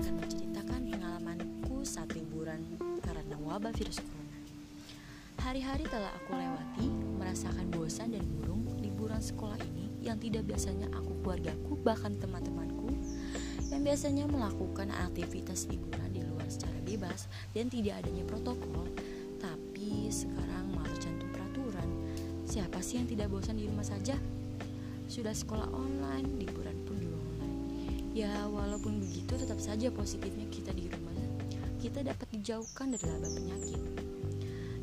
akan menceritakan pengalamanku saat liburan karena wabah virus corona. Hari-hari telah aku lewati, merasakan bosan dan burung liburan sekolah ini yang tidak biasanya aku, keluargaku, bahkan teman-temanku yang biasanya melakukan aktivitas liburan di luar secara bebas dan tidak adanya protokol. Tapi sekarang malah cantum peraturan. Siapa sih yang tidak bosan di rumah saja? Sudah sekolah online, liburan pun di rumah Ya, walaupun begitu tetap saja positifnya kita di rumah. Kita dapat dijauhkan dari laba penyakit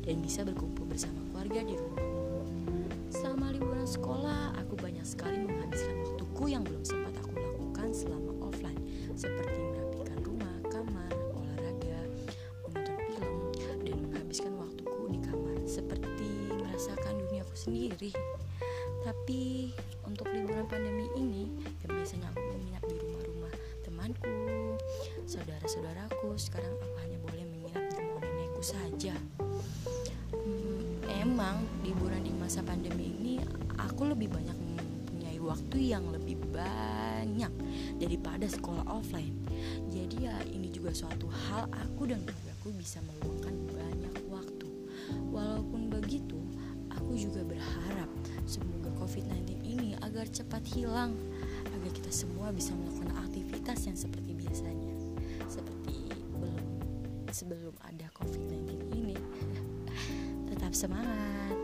dan bisa berkumpul bersama keluarga di rumah. Selama liburan sekolah, aku banyak sekali menghabiskan waktuku yang belum sempat aku lakukan selama offline, seperti merapikan rumah, kamar, olahraga, menonton film, dan menghabiskan waktuku di kamar, seperti merasakan duniaku sendiri. Tapi untuk liburan pandemi saudara-saudaraku, sekarang aku hanya boleh menginap di rumah nenekku saja memang liburan di masa pandemi ini aku lebih banyak mempunyai waktu yang lebih banyak daripada sekolah offline. Jadi ya ini juga suatu hal aku dan keluargaku bisa meluangkan banyak waktu. Walaupun begitu, aku juga berharap semoga COVID-19 ini agar cepat hilang kita semua bisa melakukan aktivitas yang seperti biasanya. Seperti belum sebelum ada COVID-19 ini. Tetap semangat.